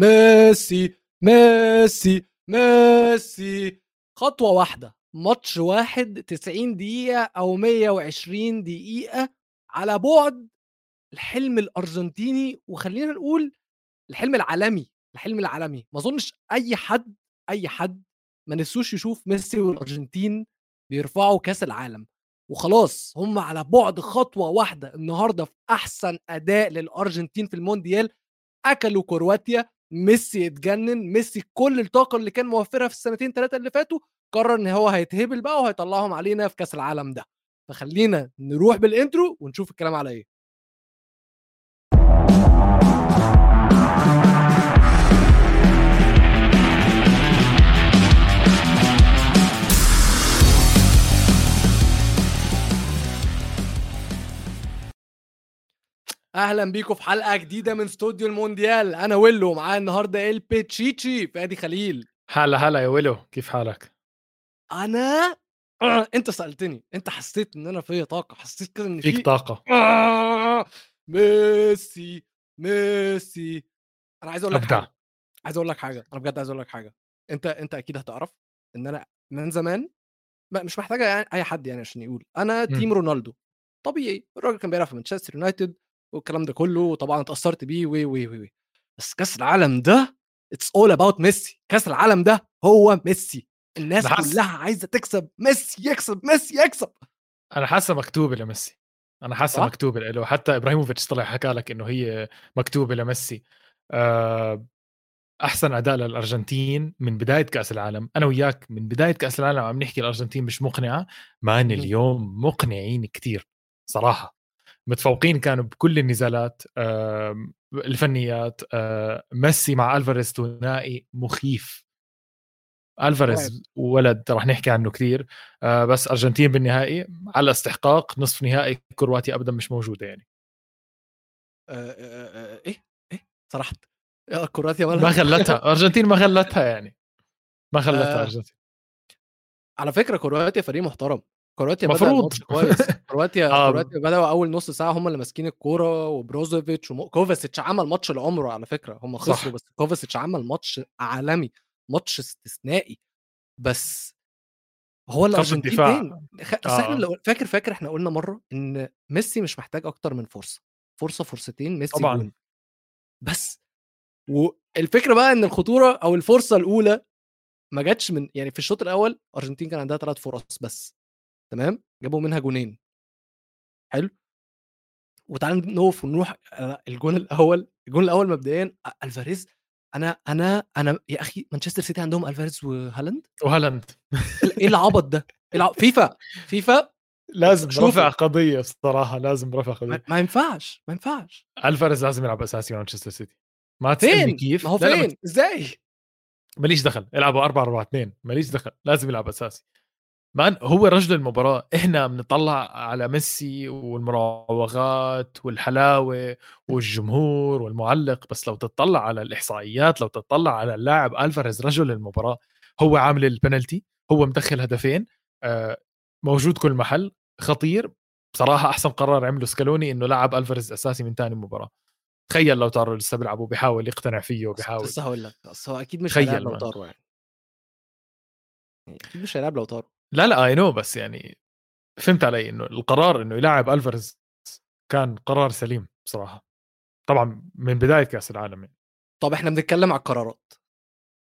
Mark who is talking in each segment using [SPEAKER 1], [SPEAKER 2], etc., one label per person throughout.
[SPEAKER 1] ميسي ميسي ميسي. خطوة واحدة. ماتش واحد 90 دقيقة أو 120 دقيقة على بعد الحلم الأرجنتيني. وخلينا نقول الحلم العالمي الحلم العالمي. ما أظنش أي حد أي حد ما نفسوش يشوف ميسي والأرجنتين بيرفعوا كأس العالم. وخلاص هم على بعد خطوة واحدة النهارده في أحسن أداء للأرجنتين في المونديال. أكلوا كرواتيا ميسي اتجنن ميسي كل الطاقة اللي كان موفرها في السنتين ثلاثة اللي فاتوا قرر إن هو هيتهبل بقى وهيطلعهم علينا في كأس العالم ده. فخلينا نروح بالانترو ونشوف الكلام على إيه. أهلا بيكم في حلقة جديدة من استوديو المونديال. أنا ويلو ومعايا النهارده البيتشيتشي فادي خليل.
[SPEAKER 2] هلا هلا يا ويلو كيف حالك؟
[SPEAKER 1] أنا آه. أنت سألتني أنت حسيت إن أنا فيا طاقة؟ حسيت كده إن في
[SPEAKER 2] فيك طاقة.
[SPEAKER 1] آه. ميسي ميسي. أنا عايز أقول لك حاجة عايز أقول لك حاجة أنا بجد عايز أقول لك حاجة. أنت أنت أكيد هتعرف إن أنا من زمان ما- مش محتاجه أي حد يعني عشان يقول.
[SPEAKER 2] أنا.
[SPEAKER 1] team رونالدو. طبيعي الراجل كان بيلعب في مانشستر يونايتد. والكلام ده كله وطبعا اتأثرت بيه وي وي وي بس كأس العالم ده it's all about ميسي. كأس العالم ده هو ميسي. الناس
[SPEAKER 2] حاسس-
[SPEAKER 1] كلها عايزة تكسب. ميسي يكسب ميسي يكسب.
[SPEAKER 2] أنا حاسه مكتوبه لميسي أنا حاسه؟ مكتوبه له حتى إبراهيموفيتش طلع حكى لك إنه هي مكتوبه لميسي آه، أحسن أداء للأرجنتين من بداية كأس العالم. أنا وياك من بداية كأس العالم عم نحكي الأرجنتين مش مقنعة. مان. اليوم مقنعين كتير صراحة. متفوقين كانوا بكل النزالات الفنيات آه، ميسي مع ألفاريز ثنائي مخيف. ألفاريز ولد رح نحكي عنه كثير آه، بس أرجنتين بالنهائي على استحقاق نصف نهائي كرواتيا ابدا مش موجودة يعني.
[SPEAKER 1] آه، إيه؟ إيه؟ يا كرواتيا
[SPEAKER 2] ما غلتها أرجنتين ما غلتها يعني. ما غلتها
[SPEAKER 1] آه.
[SPEAKER 2] أرجنتين.
[SPEAKER 1] على فكرة كرواتيا فريق محترم. كرواتيا
[SPEAKER 2] مفروض.
[SPEAKER 1] كويس كرواتيا
[SPEAKER 2] آه.
[SPEAKER 1] كرواتيا بدأوا أول نص ساعة هم اللي ماسكين الكورة وبروزوفيتش وكوفاسيتش عمل ماتش لعمره على فكرة هم. خسروا بس كوفاسيتش عمل ماتش عالمي ماتش استثنائي بس هو الأرجنتين
[SPEAKER 2] آه.
[SPEAKER 1] لو- فاكر فاكر إحنا قلنا مرة إن ميسي مش محتاج أكتر من فرصة فرصة فرصتين ميسي
[SPEAKER 2] طبعاً.
[SPEAKER 1] جون بس والفكرة بقى إن الخطورة أو الفرصة الأولى ما جاتش من يعني في الشوط الأول أرجنتين كان عندها ثلاث فرص بس تمام؟ جابوا منها جونين. حلو. وتعالى نقف ونروح آه، الجون الأول الجون الأول مبدئيا آه، ألفاريز. أنا أنا أنا يا أخي مانشستر سيتي عندهم ألفاريز وهالاند؟
[SPEAKER 2] وهالاند.
[SPEAKER 1] إيه العبط ده؟ إيه الع- فيفا فيفا؟
[SPEAKER 2] لازم
[SPEAKER 1] شوفوا.
[SPEAKER 2] رفع قضية الصراحة لازم رفع قضية.
[SPEAKER 1] ما ينفعش ما ينفعش.
[SPEAKER 2] ألفاريز لازم يلعب أساسي مع مانشستر سيتي. ما تسالني
[SPEAKER 1] فين؟
[SPEAKER 2] كيف؟
[SPEAKER 1] ما هو فين؟ إزاي؟
[SPEAKER 2] ماليش دخل. العبوا 4 4 2 ماليش دخل. لازم يلعب أساسي. مان هو رجل المباراة. إحنا بنطلع على ميسي والمراوغات والحلاوة والجمهور والمعلق بس لو تطلع على الإحصائيات لو تطلع على اللاعب ألفاريز رجل المباراة هو عامل البنالتي هو مدخل هدفين آه، موجود كل محل خطير. بصراحة أحسن قرار عمله سكالوني إنه لعب ألفاريز أساسي من ثاني مباراة. تخيل لاوتارو لسه بيلعب وبيحاول يقتنع فيه وبيحاول.
[SPEAKER 1] لسه هقول لك بس هو أكيد مش هيلعب لاوتارو يعني يعني. أكيد مش هيلعب لاوتارو
[SPEAKER 2] لا لا I know بس يعني فهمت علي إنه القرار إنه يلاعب ألفاريز كان قرار سليم بصراحة. طبعا من بداية كأس العالم يعني.
[SPEAKER 1] طب إحنا بنتكلم على القرارات.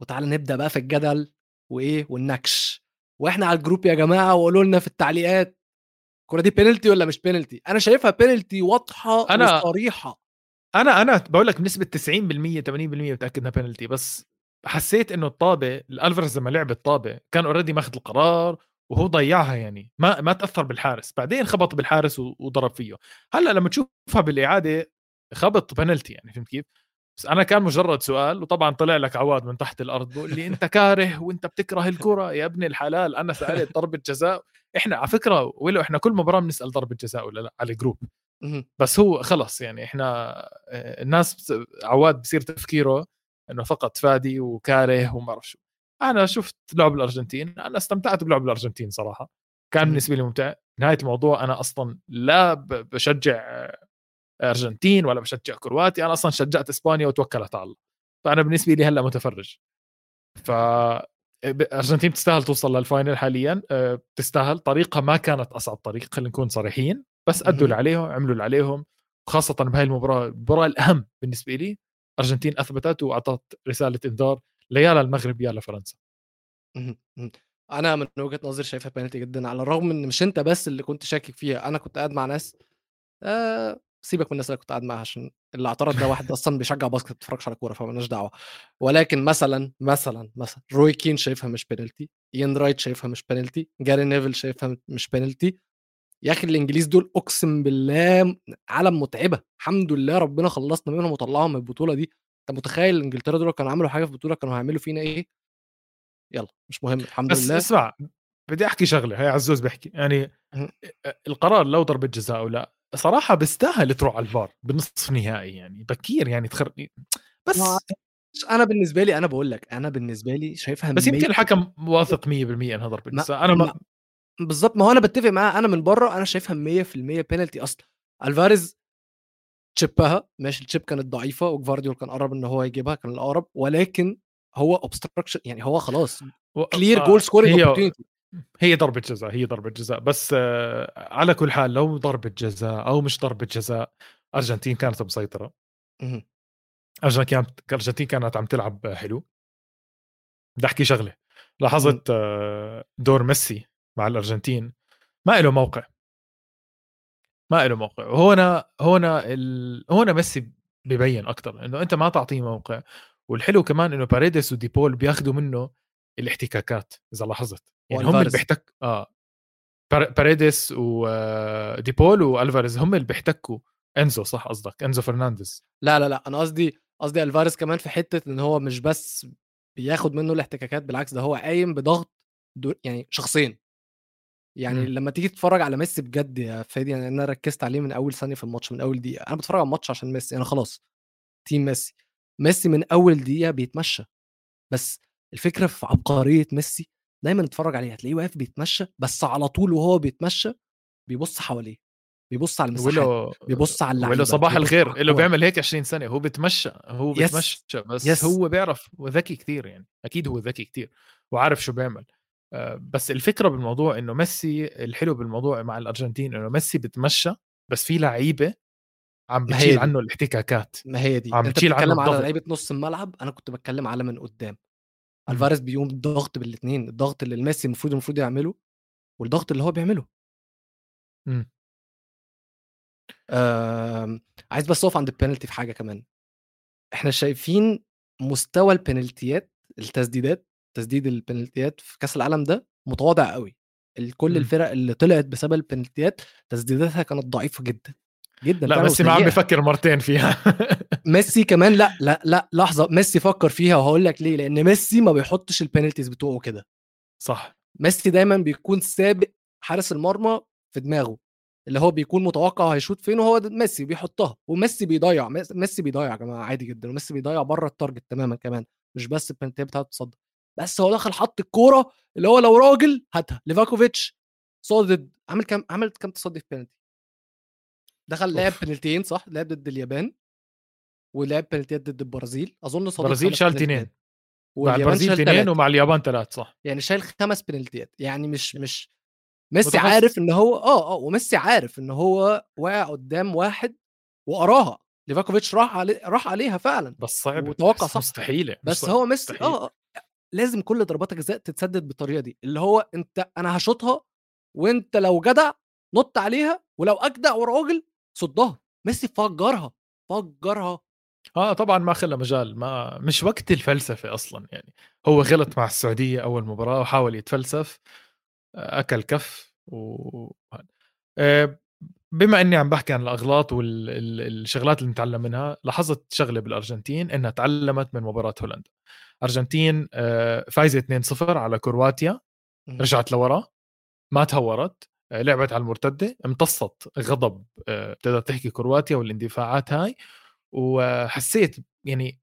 [SPEAKER 1] وتعالى نبدأ بقى في الجدل وإيه والنكش. وإحنا على الجروب يا جماعة وقولوا لنا في التعليقات الكوره دي بينالتي ولا مش بينالتي أنا شايفها بينالتي واضحة
[SPEAKER 2] أنا-
[SPEAKER 1] وصريحة.
[SPEAKER 2] أنا أنا بقول لك بنسبة 90% 80% متاكد إنها بينالتي بس حسيت إنه الطابة ألفاريز لما لعب الطابه كان already ماخذ القرار وهو ضيعها يعني ما ما تأثر بالحارس بعدين خبط بالحارس وضرب فيه. هلأ لما تشوفها بالإعادة خبط بنالتي يعني فهمت كيف؟ بس أنا كان مجرد سؤال وطبعا طلع لك عواذل من تحت الأرض بقول لي أنت كاره وأنت بتكره الكرة يا ابن الحلال أنا سألت ضربة جزاء. إحنا على فكرة ولو إحنا كل مباراة بنسأل ضربة جزاء ولا لأ؟ على الجروب. بس هو خلص يعني إحنا آه، الناس عواد بصير تفكيره إنه فقط فادي وكاره وما بعرف شو. أنا شفت لعب الأرجنتين أنا استمتعت بلعب الأرجنتين صراحة. كان. بالنسبة لي ممتع. نهاية الموضوع أنا أصلا لا بشجع أرجنتين ولا بشجع كرواتيا أنا أصلا شجعت إسبانيا وتوكلت على الله. فأنا بالنسبة لي هلأ متفرج. ف الارجنتين بتستاهل توصل لل final حاليا. بتستاهل طريقها ما كانت أصعب طريق خلينا نكون صريحين. بس أدوا اللي عليهم عملوا اللي عليهم. خاصة بهاي المباراة المباراة الأهم بالنسبة لي أرجنتين أثبتت وأعطت رسالة إنذار ليا للمغرب يا لفرنسا.
[SPEAKER 1] أنا من وجهة نظري شايفها بينالتي جدا على الرغم إن مش أنت بس اللي كنت شاكك فيها أنا كنت قاعد مع ناس آه سيبك من الناس اللي كنت قاعد معاها عشان اللي اعترض ده واحد أصلا بيشجع basket ما بيتفرجش على كورة فمالناش دعوة. ولكن مثلا مثلا مثلا روي كين شايفها مش بينالتي ايان رايت شايفها مش بينالتي جاري نيفل شايفها مش بينالتي يا أخي الإنجليز دول أقسم بالله عالم متعبة الحمد لله ربنا خلصنا منهم وطلعهم من البطولة دي. أنت متخيل إنجلترا دول كانوا عملوا حاجة في البطوله كانوا هيعملوا فينا إيه؟ يلا مش مهم الحمد
[SPEAKER 2] بس
[SPEAKER 1] لله.
[SPEAKER 2] اسمع بدي أحكي شغلة هي عزوز بحكي يعني القرار لو ضربة جزاء أو لا صراحة بيستاهل تروح على الفار بنصف نهائي يعني بكير يعني تخر بس
[SPEAKER 1] أنا بالنسبة لي أنا بقول لك أنا بالنسبة لي شايفها
[SPEAKER 2] بس يمكن الحكم واثق 100% إنها ضربة جزاء أنا ما
[SPEAKER 1] بالظبط ما هو أنا بتفق معاه أنا من بره أنا شايفها 100% بينالتي أصلا. الفاريز chip ها ماشي ال chip كانت ضعيفة وجفارديول كان قرب إن هو يجيبها كان الأقرب ولكن هو obstruction يعني هو خلاص clear goal scoring
[SPEAKER 2] هي ضربة جزاء هي ضربة جزاء بس آه، على كل حال لو ضربة جزاء أو مش ضربة جزاء أرجنتين كانت مسيطرة. ارجنتين أرجنتين كانت عم تلعب حلو. بدي أحكي شغلة. لاحظت آه، دور ميسي مع الأرجنتين ما له موقع. ما له موقع. وهنا هنا ال... هنا ميسي ببين أكثر إنه أنت ما تعطيه موقع. والحلو كمان إنه باريدس وديبول بياخذوا منه الاحتكاكات إذا لاحظت. يعني هم اللي بيحتك آه. باريدس ودي بول والفاريز هم اللي بيحتكوا. انزو صح قصدك؟ انزو فرنانديز
[SPEAKER 1] لا لا لا. أنا قصدي قصدي الفاريز كمان في حتة إن هو مش بس بياخد منه الاحتكاكات بالعكس ده هو قايم بضغط يعني شخصين. يعني م. لما تيجي تتفرج على ميسي بجد يا فادي يعني أنا ركزت عليه من أول ثانية في الماتش من أول دقيقة. أنا بتفرج على الماتش عشان ميسي أنا خلاص team ميسي. ميسي من أول دقيقة بيتمشى. بس الفكرة في عبقرية ميسي دايما اتفرج عليه هتلاقيه واقف بيتمشى بس على طول وهو بيتمشى بيبص حواليه بيبص على المساحات بيبص على اللعيبة
[SPEAKER 2] صباح الخير له بيعمل هيك 20 سنه هو بيتمشى هو بيتمشى بس يس. هو بيعرف وذكي كثير يعني أكيد هو ذكي كثير وعارف شو بيعمل. بس الفكرة بالموضوع إنه ميسي الحلو بالموضوع مع الأرجنتين إنه ميسي بتمشى بس في لعيبة عم بتشيل عنه الاحتكاكات
[SPEAKER 1] ما هي دي. عم بتشيل عنه على لعيبة نص الملعب أنا كنت بتكلم على من قدام. ألفاريز بيقوم بالضغط بالاثنين الضغط اللي الميسي المفروض المفروض يعمله والضغط اللي هو بيعمله.
[SPEAKER 2] امم.
[SPEAKER 1] آه عايز بس أقف عند البينالتي في حاجة كمان. إحنا شايفين مستوى البينالتيات التسديدات تسديد البنالتيات في كأس العالم ده متواضع قوي كل إمم. الفرق اللي طلعت بسبب البنالتيات تسديداتها كانت ضعيفة جدا جدا
[SPEAKER 2] لا ميسي ما عم بفكر مرتين فيها.
[SPEAKER 1] ميسي كمان لأ لأ لأ لحظة ميسي فكر فيها وهقول لك ليه لأن ميسي ما بيحطش ال penalties بتوعه كده.
[SPEAKER 2] صح.
[SPEAKER 1] ميسي دايما بيكون سابق حارس المرمى في دماغه اللي هو بيكون متوقع هيشوط فين وهو ميسي بيحطها وميسي بيضيع ميسي بيضيع يا جماعة عادي جدا وميسي بيضيع بره ال target تماما كمان مش بس البنالتيات بتاعته تصدر بس هو دخل حط الكورة اللي هو لو راجل هاتها. ليفاكوفيتش صادد عمل كام عمل كام تصدي في بينالتي دخل لعب بنالتيين صح؟ لعب ضد اليابان ولعب بنالتيات ضد البرازيل. أظن
[SPEAKER 2] صادد البرازيل شال اثنين مع البرازيل اثنين ومع اليابان ثلاث صح.
[SPEAKER 1] يعني شايل خمس بنالتيات يعني مش مش ميسي عارف إن هو آه آه وميسي عارف إن هو واقع قدام واحد وقراها. ليفاكوفيتش راح علي راح عليها فعلا.
[SPEAKER 2] بس صعب. وتوقع صح
[SPEAKER 1] مستحيلة بس هو ميسي آه. لازم كل ضربات الجزاء تتسدد بالطريقة دي اللي هو أنت أنا هشوطها وأنت لو جدع نط عليها ولو أجدع وراجل صدها. ميسي فجرها فجرها.
[SPEAKER 2] آه طبعا ما خلى مجال ما مش وقت الفلسفة أصلا يعني. هو غلط مع السعودية أول مباراة وحاول يتفلسف أكل كف و آه، بما إني عم بحكي عن الأغلاط والشغلات اللي نتعلم منها لاحظت شغلة بالأرجنتين إنها تعلمت من مباراة هولندا. أرجنتين آه، فايزة 2-0 على كرواتيا رجعت لورا ما تهورت آه، لعبت على المرتدة امتصت غضب آه، بتقدر تحكي كرواتيا والاندفاعات هاي وحسيت يعني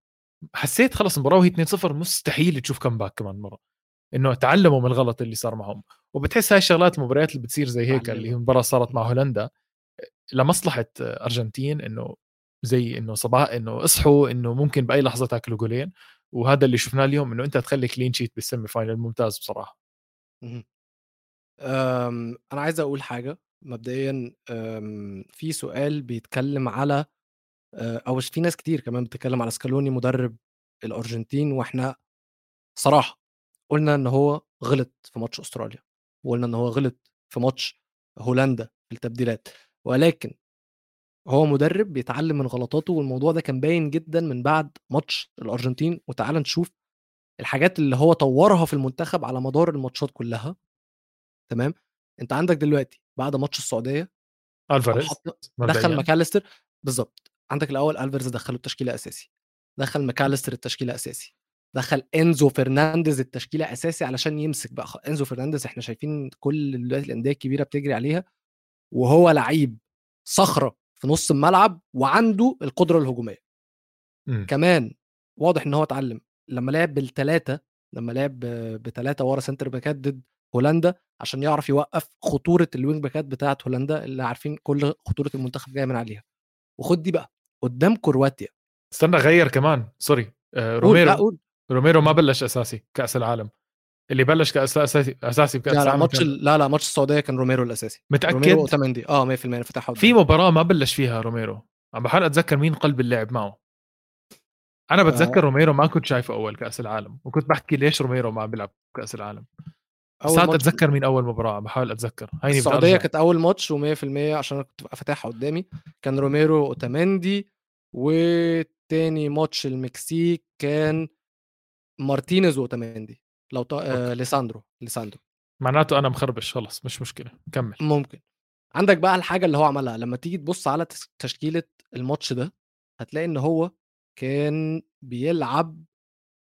[SPEAKER 2] حسيت خلص المباراة وهي 2-0 مستحيل تشوف كم باك كمان مرة إنه تعلموا من الغلط اللي صار معهم. وبتحس هاي الشغلات المباريات اللي بتصير زي هيك اللي هي مباراة صارت مع هولندا لمصلحة أرجنتين إنه زي إنه صباح إنه اصحوا إنه ممكن بأي لحظة تاكلوا جولين. وهذا اللي شفناه اليوم إنه أنت تخلي clean sheet بال semi final ممتاز بصراحة.
[SPEAKER 1] آمم، أنا عايز أقول حاجة. مبدئيًا آمم، في سؤال بيتكلم على أو في ناس كتير كمان بتتكلم على سكالوني مدرب الأرجنتين وإحنا صراحة قُلنا إن هو غلط في ماتش أستراليا، وقُلنا إن هو غلط في ماتش هولندا في التبديلات، ولكن هو مدرب بيتعلم من غلطاته والموضوع ده كان باين جدًا من بعد ماتش الأرجنتين، وتعالَ نشوف الحاجات اللي هو طوّرها في المنتخب على مدار الماتشات كلّها، تمام، أنت عندك دلوقتي بعد ماتش السعودية
[SPEAKER 2] ألفاريز
[SPEAKER 1] دخّل ماكاليستر بالضبط، عندك الأول ألفاريز دخّله التشكيلة أساسي، دخّل ماكاليستر التشكيلة أساسي، دخّل إنزو فرنانديز التشكيلة أساسي علشان يمسك بقى خ إنزو فرنانديز إحنا شايفين كل دلوقتي الأندية الكبيرة بتجري عليها، وهو لعيب صخرة. في نُص الملعب وعنده القدرة الهجومية.
[SPEAKER 2] إمم.
[SPEAKER 1] كمان واضح إن هو اتعلم لمّا لعب بال3 لمّا لعب ب3 ورا center باكات ضد هولندا عشان يعرف يوقّف خطورة ال wing باكات بتاعة هولندا اللي عارفين كل خطورة المنتخب جاية من عليها. وخُد دي بقى قدّام كرواتيا
[SPEAKER 2] استنى غيّر كمان
[SPEAKER 1] sorry لأ
[SPEAKER 2] روميرو
[SPEAKER 1] قُل.
[SPEAKER 2] روميرو ما بلش أساسي كأس العالم اللي بلش كاس اساسي بكأس
[SPEAKER 1] لا،
[SPEAKER 2] العالم
[SPEAKER 1] ماتش لا، لأ ماتش السعودية كان روميرو الأساسي.
[SPEAKER 2] متأكد؟
[SPEAKER 1] روميرو وأوتاميندي آه 100% أنا فاتحها
[SPEAKER 2] في. مباراة ما بلش فيها روميرو، عم باحاول أتذكّر مين قلب اللعب معه. أنا
[SPEAKER 1] آآ
[SPEAKER 2] باتذكّر روميرو ما كنت شايفه أول كأس العالم، وكنت باحكي ليش روميرو ما بيلعب كأس العالم.
[SPEAKER 1] ماتش
[SPEAKER 2] أتذكّر مين أول مباراة، عم باحاول أتذكّر، هيني أرجع.
[SPEAKER 1] كانت أول ماتش و100% عشان أنا كنت فاتحها قدّامي، كان روميرو وأوتاميندي، وتاني ماتش المكسيك كان مارتينيز وأوتاميندي لو آآ
[SPEAKER 2] okay.
[SPEAKER 1] ليساندرو، ليساندرو.
[SPEAKER 2] معناته أنا مخربش خلص مش مشكلة، كمّل.
[SPEAKER 1] ممكن. عندك بقى الحاجة اللي هو عملها، لمّا تيجي تبُص على تس تشكيلة الماتش ده، هتلاقي إن هو كان بيلعب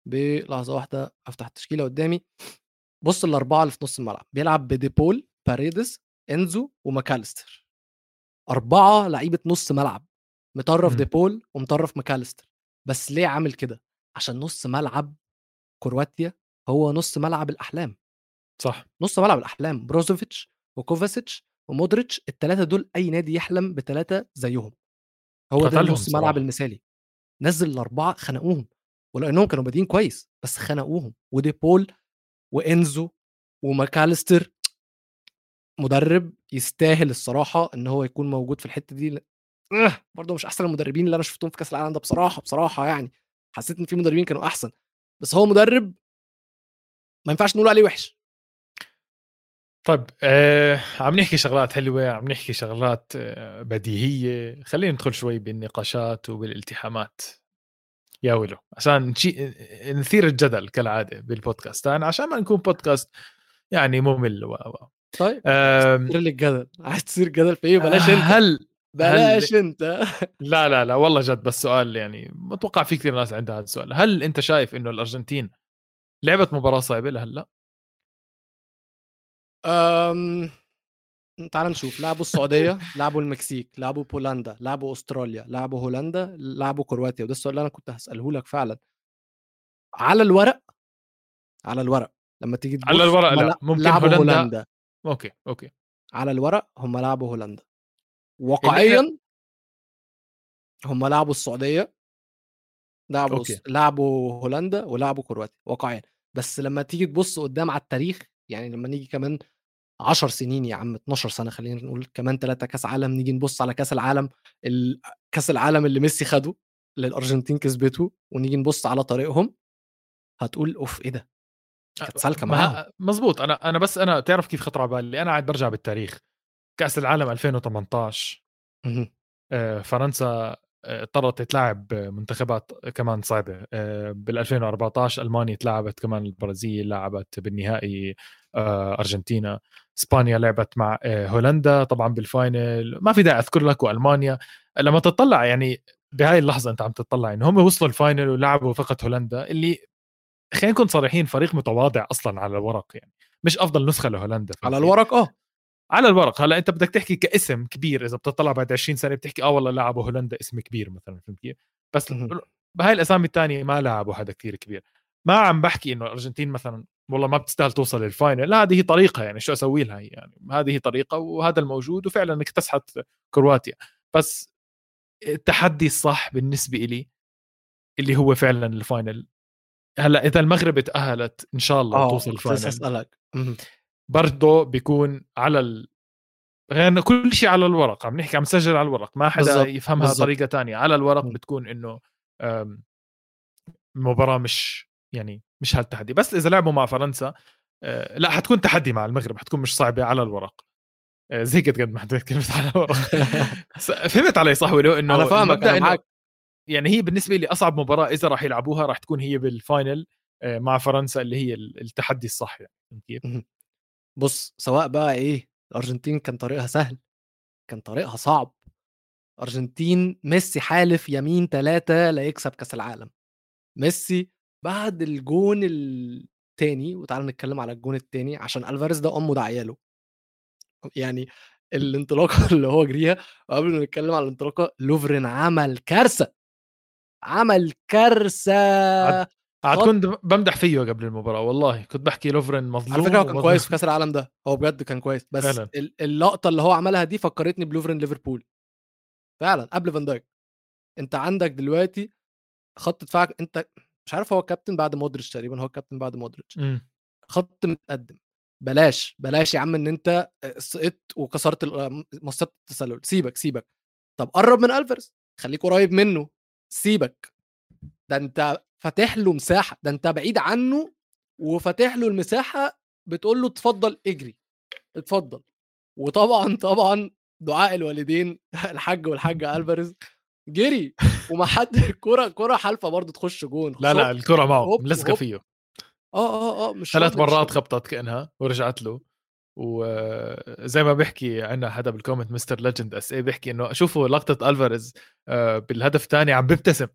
[SPEAKER 1] ب لحظة واحدة أفتح التشكيلة قدّامي، بُص ال4 اللي في نُص الملعب، بيلعب بديبول، باريدس، إنزو، وماكاليستر. 4 لعيبة نُص ملعب، مطرّف
[SPEAKER 2] إمم.
[SPEAKER 1] ديبول ومطرّف ماكاليستر، بس ليه عامل كده؟ عشان نُص ملعب كرواتيا هو نُص ملعب الأحلام.
[SPEAKER 2] صح.
[SPEAKER 1] نُص ملعب الأحلام، بروزوفيتش وكوفاسيتش ومودريتش ال3 دول أي نادي يحلم ب3 زيّهم. هو ده النُص ملعب. المثالي. نزّل ال4 خنقوهم، ولإنّهم كانوا بادئين كويس، بس خنقوهم، وديبول وإنزو وماكاليستر مدرب يستاهل الصراحة إن هو يكون موجود في الحتّة دي آه، برضه مش أحسن المدربين اللي أنا شُفتهم في كأس العالم ده بصراحة، بصراحة يعني، حسّيت إن في مدربين كانوا أحسن، بس هو مدرب ما ينفعش نقول عليه وِحِش.
[SPEAKER 2] طيب آآ عم نحكي شغلات حلوة، عم نحكي شغلات بديهية، خلّينا ندخل شوي بالنقاشات وبالالتحامات. يا ويلو! عشان نشي نثير الجدل كالعادة بالبودكاست تاعنا عشان ما نكون بودكاست يعني مُمِل و، و.
[SPEAKER 1] طيب
[SPEAKER 2] آمم
[SPEAKER 1] تثير لي الجدل، عايز تثير جدل في إيه؟ بلاش أنت،
[SPEAKER 2] هل هل
[SPEAKER 1] بلاش أنت.
[SPEAKER 2] لا، لا، لا والله جد بس سؤال يعني باتوقع في كثير ناس عندها هذا السؤال، هل أنت شايف إنه الأرجنتين لعبت مباراة صعبة لهلّأ؟
[SPEAKER 1] آمم، تعالَ نشوف، لعبوا السعودية، لعبوا المكسيك، لعبوا بولندا، لعبوا أستراليا، لعبوا هولندا، لعبوا كرواتيا، وده السؤال اللي أنا كنت هاسأله لك فعلًا. على الورق على الورق لمّا تيجي
[SPEAKER 2] على الورق
[SPEAKER 1] هم ل
[SPEAKER 2] لأ، ممكن
[SPEAKER 1] لعبوا
[SPEAKER 2] هولندا
[SPEAKER 1] هولندا.
[SPEAKER 2] okay، okay.
[SPEAKER 1] على الورق هم لعبوا هولندا. واقعيًا هم لعبوا السعودية لعبوا
[SPEAKER 2] okay.
[SPEAKER 1] لعبوا هولندا ولعبوا كرواتيا واقعيًا، بس لمّا تيجي تبُص قدّام على التاريخ، يعني لمّا نيجي كمان 10 سنين يا عم 12 سنة خلّينا نقول، كمان 3 كأس عالم، نيجي نبُص على كأس العالم ال كأس العالم اللي ميسي خَده، اللي الأرجنتين كسبته، ونيجي نبُص على طريقهم، هتقول أوف! إيه ده؟ كانت معاهم.
[SPEAKER 2] ما مضبوط أنا أنا بس أنا تعرف كيف خطر على بالي، أنا قاعد بارجع بالتاريخ، كأس العالم 2018
[SPEAKER 1] اهم.
[SPEAKER 2] آآ فرنسا اضطرت تلاعب منتخبات كمان صعبة، آآ بال2014 ألمانيا اتلاعبت كمان البرازيل، لعبت بالنهائي آآ أرجنتينا، إسبانيا لعبت مع آآ هولندا طبعًا بالفاينل، ما في داعي أذكر لك وألمانيا، لمّا تطلّع يعني بهاي اللحظة أنت عم تطلّع إنه هم وصلوا ال final ولعبوا فقط هولندا اللي خلينا نكون صريحين فريق متواضع أصلًا على الورق يعني، مش أفضل نسخة لهولندا
[SPEAKER 1] على؟ الورق آه.
[SPEAKER 2] على الورق، هلأ أنت بدك تحكي كاسم كبير إذا بتطلع بعد 20 سنة بتحكي آه والله لعبوا هولندا اسم كبير مثلًا فهمت كيف؟ بس. بهاي الأسامي التانية ما لعبوا حدا كتير كبير، ما عم باحكي إنه الأرجنتين مثلًا والله ما بتستاهل توصل لل final، لا هذه طريقها يعني شو أسوي لها يعني، هذه طريقة وهذا الموجود وفعلًا اكتسحت كرواتيا، بس التحدي الصح بالنسبة إلي اللي هو فعلا ال final هلا إذا المغرب تاهلت إن شاء الله آه
[SPEAKER 1] كنت لسه
[SPEAKER 2] ال
[SPEAKER 1] final أسألك.
[SPEAKER 2] برضه بيكون على ال... غير كل شيء على الورق عم نحكي عم نسجل على الورق ما حدا
[SPEAKER 1] بالظبط،
[SPEAKER 2] يفهمها
[SPEAKER 1] بالظبط.
[SPEAKER 2] طريقه تانية على الورق. بتكون إنه مباراة مش يعني مش هالتحدي بس إذا لعبوا مع فرنسا أه، لا حتكون تحدي مع المغرب حتكون مش صعبة على الورق أه، زي قد ما حطيت كلمة على الورق فهمت علي صح ولو إنه
[SPEAKER 1] أنا فاهمك
[SPEAKER 2] إنه-
[SPEAKER 1] معاك
[SPEAKER 2] يعني هي بالنسبة لي أصعب مباراة إذا راح يلعبوها راح تكون هي بال final أه، مع فرنسا اللي هي ال- التحدي الصح يعني كيف؟
[SPEAKER 1] بص سواء بقى إيه الأرجنتين كان طريقها سهل كان طريقها صعب. أرجنتين ميسي حالف يمين ثلاثة لا يكسب كأس العالم. ميسي بعد الجون التاني وتعالى نتكلم على الجون التاني عشان ألفاريز ده أمه ده عياله يعني الانطلاقة اللي هو جريها وقبل ما نتكلم على الانطلاقة لوفرين عمل كارثة عمل كارثة.
[SPEAKER 2] عاد كنت بمدح فيه قبل المباراة والله كنت بحكي لوفرين مظلوم
[SPEAKER 1] على فكرة هو كان. كويس في كأس العالم ده هو بجد كان كويس بس
[SPEAKER 2] فعلاً.
[SPEAKER 1] ال- اللقطة اللي هو عملها دي فكرتني بلوفرين ليفربول. فعلا قبل فان دايك. انت عندك دلوقتي خط دفاعك انت مش عارف هو كابتن بعد مودريتش تقريبا هو كابتن بعد مودريتش. خط متقدم. بلاش بلاش يا عم إن أنت سقطت وكسرت مسطره التسلل. سيبك سيبك. طب قرب من الفارس خليك قريب منه. سيبك. ده أنت فاتح له مساحة ده أنت بعيد عنه وفاتح له المساحة بتقول له اتفضل اجري اتفضل وطبعا طبعا دعاء الوالدين الحاج والحاجة ألفاريز جري وما حد كرة كرة حالفة برضه تخش جون
[SPEAKER 2] لا لا. الكرة معه
[SPEAKER 1] ملزقة.
[SPEAKER 2] فيه
[SPEAKER 1] آه آه آه مش
[SPEAKER 2] ثلاث مرات. خبطت كأنها ورجعت له وزي ما بيحكي عندنا حدا بال comment Mr Legend SA بيحكي إنه شوفوا لقطة ألفاريز آه، بالهدف الثاني عم بيبتسم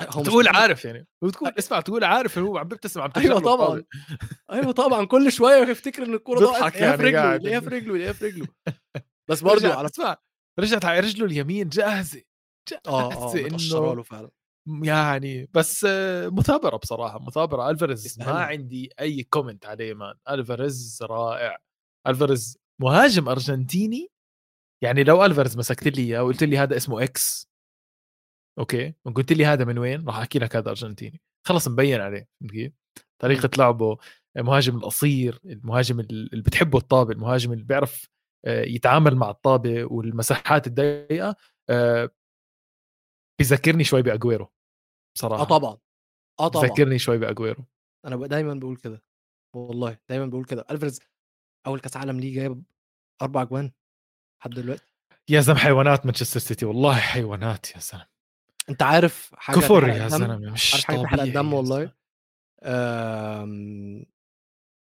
[SPEAKER 1] هو
[SPEAKER 2] تقول عارف. يعني. وتقول اسمع تقول عارف هو عم بيبتسم عم أيوه
[SPEAKER 1] طبعا. أيوه طبعا. كل شوية يفتكر إن
[SPEAKER 2] الكورة
[SPEAKER 1] ضاعت.
[SPEAKER 2] يعني
[SPEAKER 1] يعني في رجله. يلاقيها في رجله يلاقيها في رجله. بس برضه على
[SPEAKER 2] اسمع رجعت على رجله اليمين جاهزة
[SPEAKER 1] آه آه
[SPEAKER 2] جاهزه
[SPEAKER 1] متقشره
[SPEAKER 2] إنه
[SPEAKER 1] له فعلا.
[SPEAKER 2] يعني بس آه، مثابرة بصراحة مثابرة. ألفاريز ما. عندي أي comment عليه man ألفاريز رائع. ألفاريز مهاجم أرجنتيني. يعني لو ألفاريز مسكت لي إياه وقلت لي هذا اسمه X okay. وقلت لي هذا من وين؟ راح أحكي لك هذا أرجنتيني. خلص مبين عليه كيف؟ طريقة لعبه المهاجم القصير المهاجم اللي بتحبه الطابة المهاجم اللي بيعرف آه، يتعامل مع الطابة والمساحات الضيقة آه، بيذكرني شوي بأجويرو بصراحة.
[SPEAKER 1] آه طبعا. آه طبعا.
[SPEAKER 2] بيذكرني شوي
[SPEAKER 1] بأجويرو. أنا دايما بقول كده. والله دايما بقول كده. ألفريز أول كأس عالم ليه جايب أربع اجوان لحد دلوقتي؟
[SPEAKER 2] يا زلمة حيوانات مانشستر سيتي والله حيوانات يا زلمة.
[SPEAKER 1] أنت عارف حاجة
[SPEAKER 2] كفر يا؟ زلمة مش
[SPEAKER 1] عارف
[SPEAKER 2] حاجة
[SPEAKER 1] تحرق الدم والله. آم،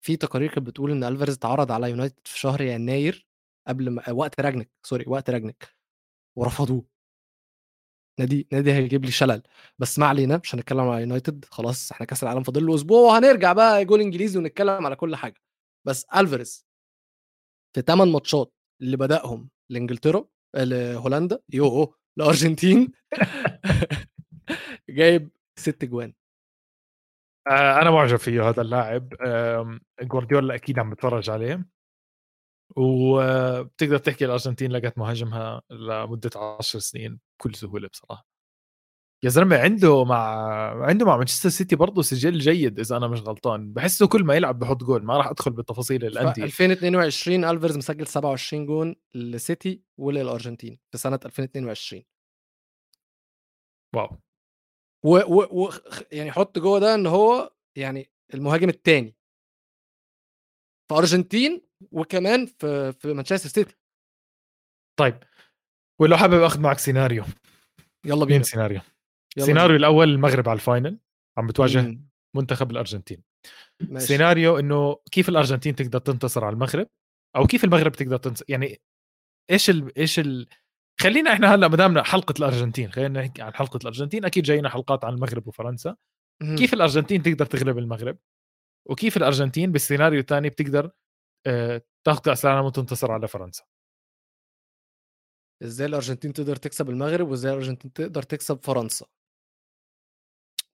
[SPEAKER 1] في تقارير كانت بتقول إن ألفاريز اتعرض على يونايتد في شهر يناير قبل ما وقت رانجنيك sorry وقت رانجنيك ورفضوه نادي نادي هيجيب لي شلل بس ما علينا مش هنتكلم على يونايتد خلاص إحنا كأس العالم فاضل له أسبوع وهنرجع بقى جول إنجليزي ونتكلم على كل حاجة بس ألفاريز في 8 ماتشات اللي بدأهم لإنجلترا لهولندا يوه الارجنتين جايب ست جوان.
[SPEAKER 2] آه، أنا معجب فيه هذا اللاعب. جوارديولا أكيد عم بتفرج عليه. وبتقدر تحكي الأرجنتين لقت مهاجمها لمدة 10 سنين بكل سهولة بصراحة. يا زلمة عنده مع عنده مع مانشستر سيتي برضه سجل جيد إذا أنا مش غلطان. بحسه كل ما يلعب بحط جول ما راح أدخل بالتفاصيل الأندية.
[SPEAKER 1] 2022 الفاريز مسجل 27 جون لسيتي وللأرجنتين في سنة 2022
[SPEAKER 2] واو.
[SPEAKER 1] و, و, و يعني حط جول ده إن هو يعني المهاجم الثاني في أرجنتين وكمان في في مانشستر سيتي
[SPEAKER 2] طيب ولو حابب أخذ معك سيناريو.
[SPEAKER 1] يلا بينا.
[SPEAKER 2] سيناريو؟ السيناريو الأول المغرب على ال final عم بتواجه.
[SPEAKER 1] مم،
[SPEAKER 2] منتخب الأرجنتين.
[SPEAKER 1] ماشي.
[SPEAKER 2] سيناريو إنه كيف الأرجنتين تقدر تنتصر على المغرب؟ أو كيف المغرب تقدر تنتصر يعني إيش ال... إيش ال... خلينا إحنا هلأ ما دامنا حلقة الأرجنتين خلينا نحكي عن حلقة الأرجنتين أكيد جاينا حلقات عن المغرب وفرنسا.
[SPEAKER 1] مم.
[SPEAKER 2] كيف الأرجنتين تقدر تغلب المغرب؟ وكيف الأرجنتين بالسيناريو الثاني بتقدر آه، تاخذ كأس العالم وتنتصر على فرنسا؟
[SPEAKER 1] إزاي الأرجنتين تقدر تكسب المغرب وإزاي الأرجنتين تقدر تكسب فرنسا؟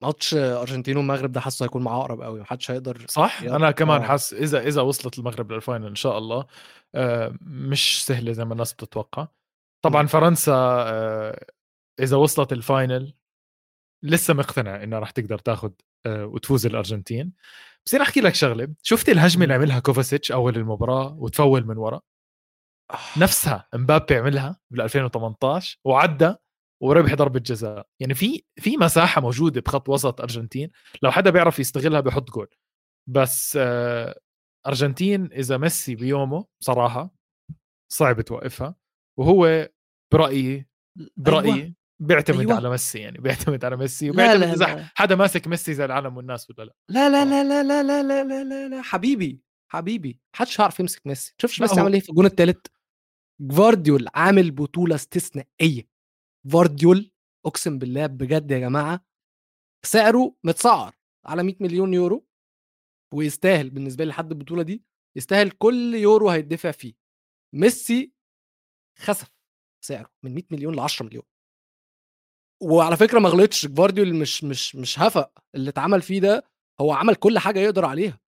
[SPEAKER 1] ماتش أرجنتين والمغرب ده حاسه هيكون معاه أقرب قوي محدش هيقدر
[SPEAKER 2] صح. أنا كمان
[SPEAKER 1] آه.
[SPEAKER 2] حاس إذا إذا وصلت المغرب للفاينل إن شاء الله آه، مش سهله زي ما الناس بتتوقع طبعا. فرنسا آه، إذا وصلت ال final لسه مقتنع إنها راح تقدر تاخذ وتفوز الأرجنتين بس أنا أحكي لك شغلة شفت الهجمة اللي عملها كوفاسيتش أول المباراة وتفول من ورا. نفسها إمبابي عملها بال 2018 وعدى وربح ضربه جزاء يعني في في مساحة موجودة بخط وسط أرجنتين. لو حدا بيعرف يستغلها بحط جول. بس آه، أرجنتين إذا ميسي بيومه بصراحه صعب توقفها. وهو برأيي برأيي
[SPEAKER 1] أيوة.
[SPEAKER 2] بيعتمد
[SPEAKER 1] أيوة.
[SPEAKER 2] على ميسي يعني بيعتمد على ميسي. وبيعتمد إذا
[SPEAKER 1] لا.
[SPEAKER 2] حدا ماسك ميسي زي العالم والناس ولا لا.
[SPEAKER 1] لا لا لا لا لا لا لا لا لا لا. حبيبي حبيبي محدش هيعرف يمسك ميسي. شوفش ميسي عمل إيه في الجون الثالث جوارديول عامل بطولة استثنائية. جوارديول أقسم بالله بجد يا جماعة سعره متسعر على 100 مليون يورو ويستاهل بالنسبة لي لحد البطولة دي يستاهل كل يورو هيدفع فيه. ميسي خسف سعره من 100 مليون ل 10 مليون. وعلى فكرة ما غلطش جوارديول مش مش مش هفق اللي اتعمل فيه ده هو عمل كل حاجة يقدر عليها.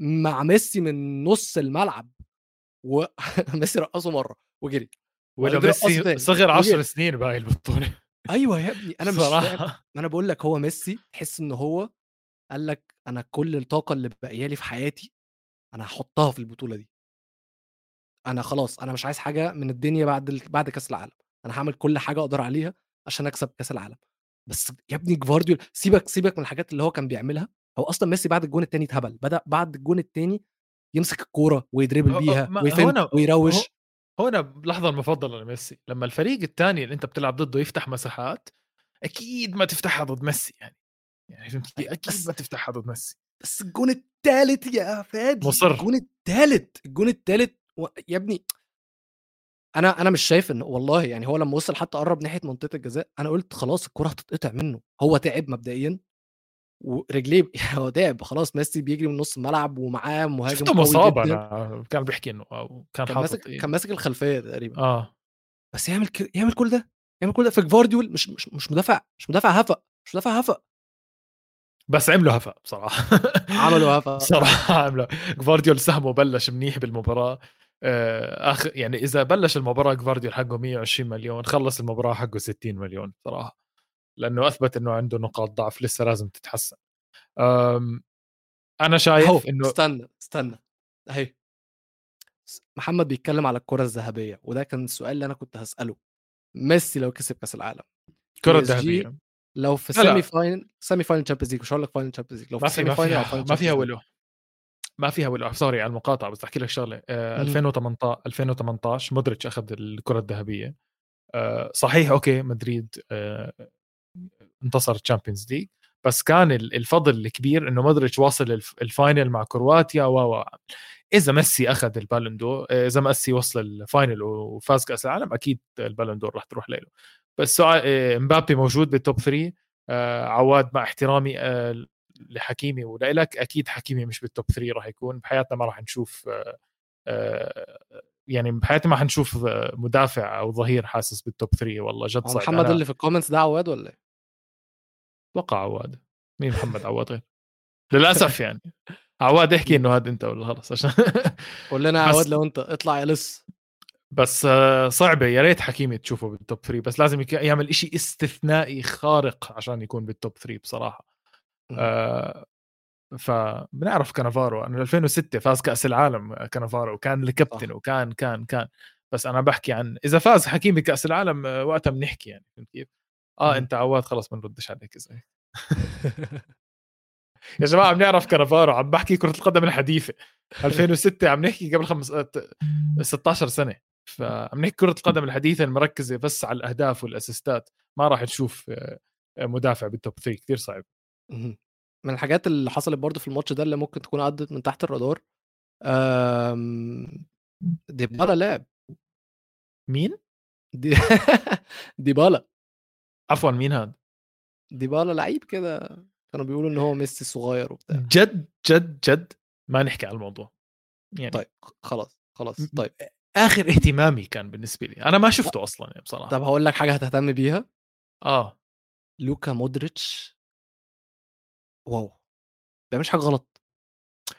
[SPEAKER 1] مع ميسي من نص الملعب وميسي رقصه مرة وجري.
[SPEAKER 2] ولا ميسي. صغر 10
[SPEAKER 1] وجري.
[SPEAKER 2] سنين بهاي البطولة.
[SPEAKER 1] أيوه يا ابني أنا مش صراحة. أنا بقول لك هو ميسي تحس إن هو قال لك أنا كل الطاقة اللي باقية لي في حياتي أنا هحطها في البطولة دي. أنا خلاص أنا مش عايز حاجة من الدنيا بعد ال... بعد كأس العالم. أنا هعمل كل حاجة أقدر عليها عشان أكسب كأس العالم. بس يا ابني جوارديول سيبك سيبك من الحاجات اللي هو كان بيعملها. هو أصلا ميسي بعد الجون الثاني اتهبل بدأ بعد الجون الثاني يمسك الكورة وي dribble
[SPEAKER 2] هو-
[SPEAKER 1] بيها
[SPEAKER 2] ما-
[SPEAKER 1] وي feint
[SPEAKER 2] هو أنا-
[SPEAKER 1] ويروش.
[SPEAKER 2] هون اللحظه المفضلة لميسي لما الفريق الثاني اللي أنت بتلعب ضده يفتح مساحات أكيد ما تفتحها ضد ميسي يعني يعني فهمت؟
[SPEAKER 1] أيوة، أكيد
[SPEAKER 2] ما تفتحها ضد ميسي
[SPEAKER 1] بس الجون الثالث يا فادي
[SPEAKER 2] مصر.
[SPEAKER 1] الجون الثالث الجون الثالث و... يا ابني أنا أنا مش شايف إن والله يعني هو لما وصل حتى قرب ناحية منطقة الجزاء أنا قلت خلاص الكرة هتتقطع منه هو تعب مبدئيا ورجليه هو تعب خلاص ميسي بيجري من نص الملعب ومعاه مهاجم
[SPEAKER 2] شفته مصاب أنا كان بيحكي إنه كان
[SPEAKER 1] كان ماسك
[SPEAKER 2] إيه.
[SPEAKER 1] كان ماسك الخلفية تقريبا.
[SPEAKER 2] آه.
[SPEAKER 1] بس يعمل ك... يعمل كل ده يعمل كل ده. في جفارديول مش مش مش مدافع مش مدافع هفق مش مدافع هفق
[SPEAKER 2] بس عملوا هفأ بصراحة.
[SPEAKER 1] عملوا هفق
[SPEAKER 2] صراحة عملوا جفارديول سهمه بلش منيح بالمباراة. آه، اخر يعني إذا بلش المباراة جفارديول حقه 120 مليون خلص المباراة حقه 60 مليون صراحة لأنه أثبت إنه عنده نقاط ضعف لسه لازم تتحسن.
[SPEAKER 1] أنا
[SPEAKER 2] شايف إنه
[SPEAKER 1] استنى استنى. أهي. محمد بيتكلم على الكرة الذهبية وده كان السؤال اللي أنا كنت هسأله. ميسي لو كسب كأس العالم
[SPEAKER 2] كرة
[SPEAKER 1] PSG
[SPEAKER 2] ذهبية.
[SPEAKER 1] لو في. semi-final semi-final Champions League مش هقول لك final Champions League لو
[SPEAKER 2] ما
[SPEAKER 1] في semi-final
[SPEAKER 2] فيها ما فيها. ولو ما فيها ولو sorry على المقاطعة بس أحكي لك شغلة. آه،
[SPEAKER 1] مم.
[SPEAKER 2] 2018 2018 مودريتش أخذ الكرة الذهبية. آه، صحيح okay مدريد آه، انتصر Champions League بس كان ال- الفضل الكبير إنه مودريتش واصل الف- ال final مع كرواتيا و إذا ميسي أخذ ال Ballon d'Or آه، إذا ميسي وصل ال final وفاز كأس العالم أكيد ال Ballon d'Or راح تروح له بس سؤال آه، مبابي موجود بال top 3 آه، عواد مع احترامي لحكيمي ولك أكيد حكيمي مش بال top 3 راح يكون بحياتنا ما راح نشوف يعني بحياتي ما حنشوف مدافع أو ظهير حاسس بال top 3 والله جد صعب
[SPEAKER 1] محمد اللي في ال comments ده عواد ولا إيه؟
[SPEAKER 2] أتوقع عواد. مين محمد عواد غير؟ للأسف يعني. عواد احكي إنه هذا أنت ولا خلص عشان
[SPEAKER 1] قول لنا عواد لو أنت اطلع يا لص
[SPEAKER 2] بس آه، صعبة. يا ريت حكيمي تشوفه بال top 3 بس لازم يعمل إشي استثنائي خارق عشان يكون بال top 3
[SPEAKER 1] بصراحة.
[SPEAKER 2] آه، فبنعرف كانافارو أنا 2006 فاز كأس العالم كانافارو وكان الكابتن. وكان كان كان. بس أنا بحكي عن إذا فاز حكيمي كأس العالم آه، وقتها بنحكي يعني فهمت كيف؟ آه
[SPEAKER 1] مم.
[SPEAKER 2] أنت عواد خلص ما نردش عليك اذا. يا جماعة بنعرف كانافارو عم بحكي كرة القدم الحديثة 2006 عم نحكي قبل خمس آه، 16 سنة فعم نحكي كرة القدم الحديثة المركزة بس على الأهداف والأسيستات ما راح نشوف آه، مدافع بالتوب 3 كثير صعب.
[SPEAKER 1] من الحاجات اللي حصلت برضو في الماتش ده اللي ممكن تكون عدت من تحت الرادار أم... ديبالا لعب
[SPEAKER 2] مين؟
[SPEAKER 1] دي... ديبالا
[SPEAKER 2] عفوا مين هذا؟
[SPEAKER 1] ديبالا لعيب كده كانوا بيقولوا إن هو ميسي صغير وبتاع.
[SPEAKER 2] جد جد جد؟ ما نحكي على الموضوع. يعني
[SPEAKER 1] طيب خلاص خلاص طيب.
[SPEAKER 2] آخر اهتمامي كان بالنسبة لي. أنا ما شفته أصلا يعني بصراحة.
[SPEAKER 1] طب هقول لك حاجة هتهتم بيها.
[SPEAKER 2] آه.
[SPEAKER 1] لوكا مودريتش. واو. بيعملش حاجة غلط.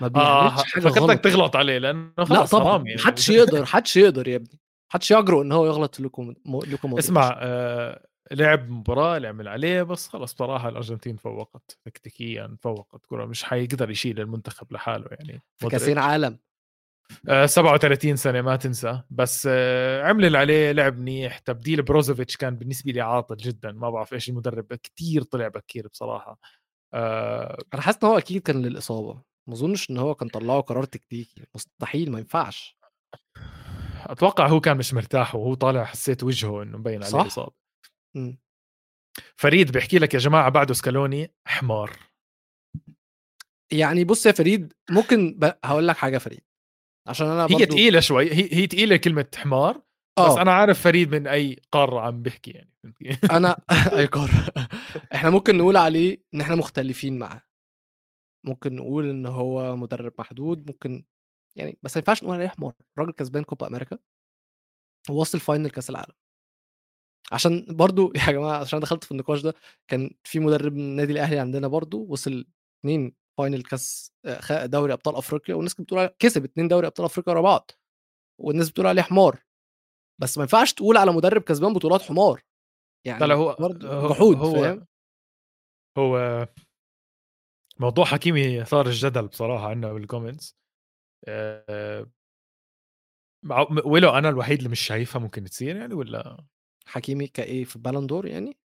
[SPEAKER 1] ما
[SPEAKER 2] آه
[SPEAKER 1] بيعملش حاجة غلط.
[SPEAKER 2] فكرتك تغلط عليه لأنه
[SPEAKER 1] لا
[SPEAKER 2] خلص
[SPEAKER 1] طبعا
[SPEAKER 2] يعني.
[SPEAKER 1] محدش يقدر محدش يقدر يا ابني. محدش يجرؤ إن هو يغلط في لوكا مودريتش
[SPEAKER 2] اسمع آه لعب مباراة اللي عمل عليه بس خلص بصراحه الأرجنتين فوقت. تكتيكيا فوقت. كره مش حيقدر يشيل المنتخب لحاله يعني.
[SPEAKER 1] في كاسين عالم
[SPEAKER 2] آه 37 سنة ما تنسى. بس آه عمل اللي عليه لعب منيح. تبديل بروزوفيتش كان بالنسبة لي عاطل جدا. ما بعرف إيش المدرب. كتير طلع بكير بصراحة.
[SPEAKER 1] آه أنا حاسس إن هو أكيد كان للإصابة. ما أظنش إن هو كان طلعه قرار تكتيكي. مستحيل ما ينفعش.
[SPEAKER 2] أتوقع هو كان مش مرتاح وهو طالع حسيت وجهه إنه مبين عليه اصابه فريد بيحكي لك يا جماعة بعده سكالوني حمار.
[SPEAKER 1] يعني بص يا فريد ممكن ب... هقول لك حاجة فريد عشان أنا
[SPEAKER 2] برضو... هي تقيلة شوي هي هي تقيلة كلمة حمار أوه. بس أنا عارف فريد من أي قارة عم بيحكي يعني
[SPEAKER 1] أنا أي قارة. إحنا ممكن نقول عليه إن إحنا مختلفين معاه. ممكن نقول إن هو مدرب محدود ممكن يعني بس ما ينفعش نقول عليه حمار. راجل كسبان كوبا أمريكا ووصل final كأس العالم. عشان برضو يا جماعة عشان دخلت في النقاش ده كان في مدرب من النادي الأهلي عندنا برضو وصل اثنين final كاس آه، دوري أبطال أفريقيا والناس بتقول كسب اثنين دوري أبطال أفريقيا ورا بعض والناس بتقول عليه حمار. بس ما ينفعش تقول على مدرب كسبان بطولات حمار. يعني
[SPEAKER 2] لا هو جحود هو فاهم؟ هو موضوع حكيمي صار الجدل بصراحة عندنا بال comments أه ولو أنا الوحيد اللي مش شايفها ممكن تصير يعني ولا؟
[SPEAKER 1] حكيمي كإيه في Ballon d'Or يعني؟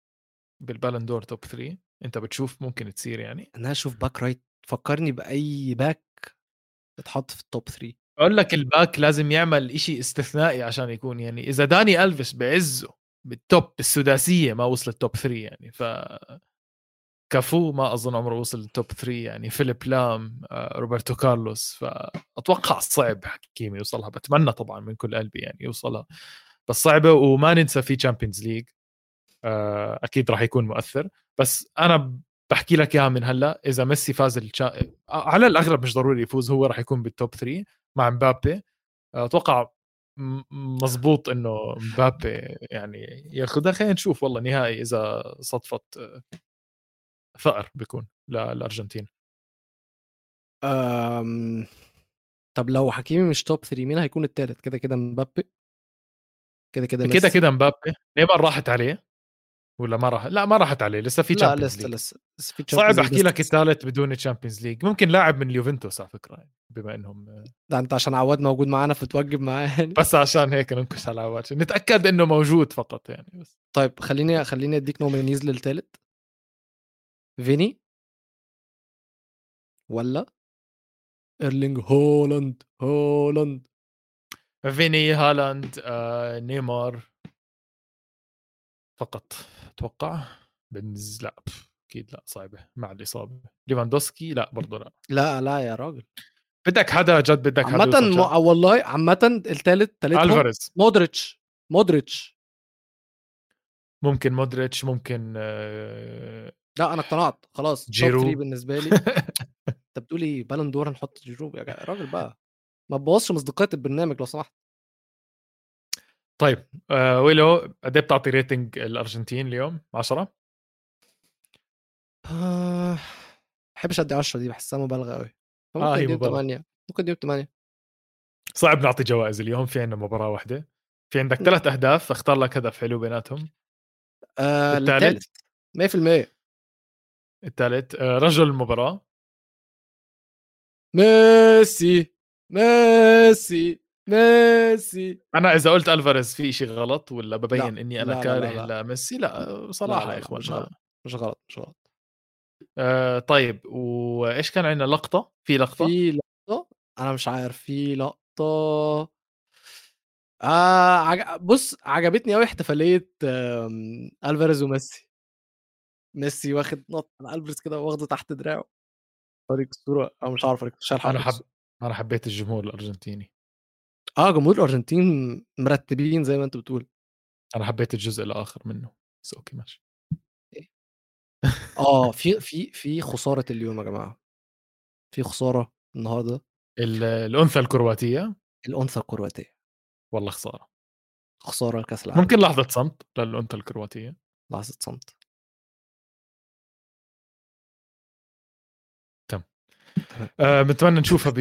[SPEAKER 2] بال Ballon d'Or top 3 أنت بتشوف ممكن تصير يعني.
[SPEAKER 1] أنا أشوف back right فكرني بأي back اتحط في ال top 3
[SPEAKER 2] أقول لك ال back لازم يعمل إشي استثنائي عشان يكون يعني إذا داني ألفيس بعزه بالتوب السداسية ما وصل ال top 3 يعني. ف كافو ما أظن عمره وصل ال top 3 يعني. فيليب لام آه، روبرتو كارلوس. فأتوقع صعب حكيمي يوصلها. بتمنى طبعا من كل قلبي يعني يوصلها. بس صعبة وما ننسى في Champions League آه، أكيد راح يكون مؤثر. بس أنا بحكي لك إياها من هلأ إذا ميسي فاز الشا... على الأغلب مش ضروري يفوز هو راح يكون بالتوب 3 مع مبابي. أتوقع مزبوط إنه مبابي يعني ياخذها خلينا نشوف والله نهائي إذا صدفت ثأر بيكون للارجنتين
[SPEAKER 1] أم... طب لو حكيمي مش توب 3 مين هيكون الثالث كده كده مبابي.
[SPEAKER 2] كده كده كده كده مبابي. نيمار راحت عليه؟ ولا ما راح؟ لا ما راحت عليه لسه في
[SPEAKER 1] لا لسه لسه لسه
[SPEAKER 2] في صعب أحكي لك الثالث بدون Champions League ممكن لاعب من اليوفنتوس على فكرة يعني بما إنهم
[SPEAKER 1] ده أنت عشان عواد موجود معانا فتوجب معاه يعني.
[SPEAKER 2] بس عشان هيك ننكش على عواد نتأكد إنه موجود فقط يعني بس.
[SPEAKER 1] طيب خليني خليني أديك nominees للثالث فيني. ولا؟ إيرلينج هولاند هولاند.
[SPEAKER 2] فيني هالاند آه، نيمار. فقط. أتوقع. بنز لا أكيد لا صعبة. مع الاصابه ليفاندوسكي؟ لا برضه لا.
[SPEAKER 1] لا لا يا راجل.
[SPEAKER 2] بدك حدا جد بدك
[SPEAKER 1] حدا عامة م... والله عامة الثالث ثالث
[SPEAKER 2] ألفاريز.
[SPEAKER 1] مودريتش. مودريتش.
[SPEAKER 2] ممكن مودريتش ممكن آه...
[SPEAKER 1] لا أنا اقتنعت. خلاص جيرو. بالنسبة لي. انت بتقول إيه؟ Ballon d'Or نحط جيرو؟ يا راجل بقى. ما تبوظش مصداقيه البرنامج لو سمحت.
[SPEAKER 2] طيب آه ويلو قد إيه بتعطي ريتنج الأرجنتين اليوم؟ 10
[SPEAKER 1] آه بحبش أدي 10 دي بحسها مبالغة قوي
[SPEAKER 2] ممكن آه هي مبالغة.
[SPEAKER 1] 8 ممكن دي 8
[SPEAKER 2] صعب نعطي جوائز اليوم في عندنا مباراة واحدة. في عندك ثلاث أهداف اختار لك هدف حلو بيناتهم.
[SPEAKER 1] آه الثالث؟ 100%
[SPEAKER 2] الثالث آه رجل المباراة.
[SPEAKER 1] ميسي! ميسي ميسي.
[SPEAKER 2] أنا إذا قلت ألفاريز في شيء غلط ولا ببين لا. إني أنا لا كاره لا. لا. لميسي لا صراحة يا اخوان
[SPEAKER 1] مش غلط مش غلط مش غلط.
[SPEAKER 2] آه طيب وإيش كان عندنا؟ لقطة؟ في لقطة؟
[SPEAKER 1] في لقطة؟ أنا مش عارف في لقطة. آه عج... بص عجبتني قوي احتفالية ألفاريز وميسي. ميسي واخد نط على ألفاريز كده واخده تحت دراعه. اوريك الصورة أو مش عارف اوريك
[SPEAKER 2] أنا حب أنا حبيت الجمهور الأرجنتيني
[SPEAKER 1] آه، جمهور الأرجنتين مرتّبين زي ما أنت بتقول.
[SPEAKER 2] أنا حبيت الجزء الآخر منه، بس okay ماشي.
[SPEAKER 1] إيه؟ آه، في في في خسارة اليوم يا جماعة. في خسارة النهارده.
[SPEAKER 2] الأنثى الكرواتية؟
[SPEAKER 1] الأنثى الكرواتية.
[SPEAKER 2] والله خسارة.
[SPEAKER 1] خسارة لكأس العالم.
[SPEAKER 2] ممكن لحظة صمت للأنثى الكرواتية؟
[SPEAKER 1] لحظة صمت.
[SPEAKER 2] بنتمنى نشوفها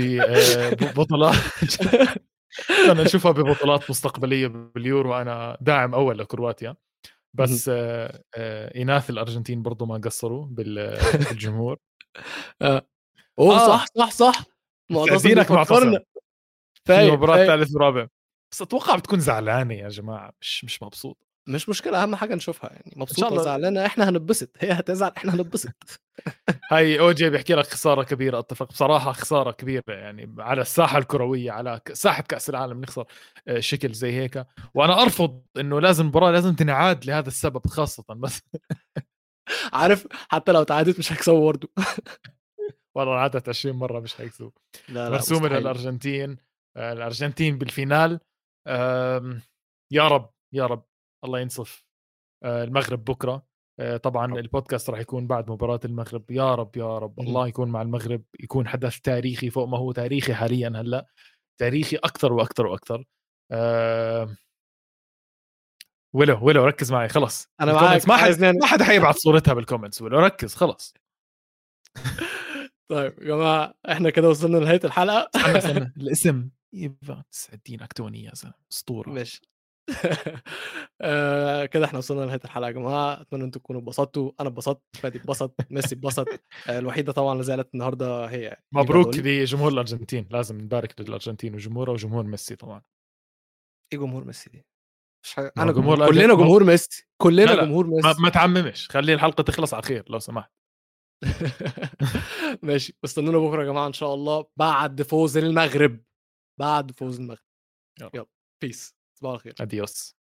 [SPEAKER 2] ببطولات آه، أنا اشوفها ببطولات مستقبلية باليورو. أنا داعم أول لكرواتيا. بس آه آه إناث الأرجنتين برضو ما قصروا بال- بالجمهور.
[SPEAKER 1] آه. أوه
[SPEAKER 2] آه.
[SPEAKER 1] صح. صح صح.
[SPEAKER 2] مستأذينك
[SPEAKER 1] بيفكرنا.
[SPEAKER 2] معتصم. في
[SPEAKER 1] فايق
[SPEAKER 2] مباراة
[SPEAKER 1] فايق.
[SPEAKER 2] ثالث ورابع. بس أتوقع بتكون زعلانة يا جماعة. مش مش مبسوط.
[SPEAKER 1] مش مشكلة أهم حاجة نشوفها يعني. مبسوطه. زعلانه إحنا هنتبسط. هي هتزعل إحنا هنتبسط.
[SPEAKER 2] هاي أوجي بيحكي لك خسارة كبيرة أتفق. بصراحة خسارة كبيرة يعني على الساحة الكروية على ساحة كأس العالم نخسر آه، شكل زي هيك. وأنا أرفض إنه لازم المباراه لازم تنعاد لهذا السبب خاصة بس.
[SPEAKER 1] عارف حتى لو تعادت مش هيكسبوا برضه
[SPEAKER 2] والله عادت 20 مرة مش هيكسبوا.
[SPEAKER 1] لا
[SPEAKER 2] مرسومه
[SPEAKER 1] مستحيل.
[SPEAKER 2] للارجنتين آه، الأرجنتين بال final. يا رب يا رب. الله ينصف آه، المغرب بكرة. آه، طبعا. البودكاست راح يكون بعد مباراة المغرب. يا رب يا رب. الله يكون مع المغرب يكون حدث تاريخي فوق ما هو تاريخي حاليا هلأ. تاريخي أكثر وأكثر وأكثر. ولو ولو ركز معي خلص أنا
[SPEAKER 1] معاك.
[SPEAKER 2] ما حد ما حد حيبعت صورتها بال comments ولو ركز خلص
[SPEAKER 1] طيب يا جماعة إحنا كده وصلنا لنهاية الحلقة.
[SPEAKER 2] استنى استنى الاسم ايفا سعدين اكتوني يا زلمه أسطورة.
[SPEAKER 1] ماشي. آه، كده إحنا وصلنا لنهاية الحلقة يا جماعة. أتمنى أنتم تكونوا اتبسطتوا. أنا اتبسطت فادي اتبسط ميسي اتبسط. آه، الوحيدة طبعا اللي زعلت النهارده هي
[SPEAKER 2] مبروك. لجمهور الأرجنتين. لازم نبارك للأرجنتين وجمهورها وجمهور ميسي طبعا.
[SPEAKER 1] إيه جمهور ميسي دي؟ مش حاجة.
[SPEAKER 2] ما
[SPEAKER 1] أنا
[SPEAKER 2] هو جمهور
[SPEAKER 1] جمهور كلنا جمهور ميسي. كلنا
[SPEAKER 2] لا لا،
[SPEAKER 1] جمهور
[SPEAKER 2] ما,
[SPEAKER 1] ميسي.
[SPEAKER 2] ما تعممش. خلي الحلقة تخلص على خير لو سمحت.
[SPEAKER 1] ماشي. استنونا بكرة يا جماعة إن شاء الله بعد فوز المغرب. بعد فوز المغرب.
[SPEAKER 2] يلا.
[SPEAKER 1] يلا. بيس تصبحوا على خير
[SPEAKER 2] اديوس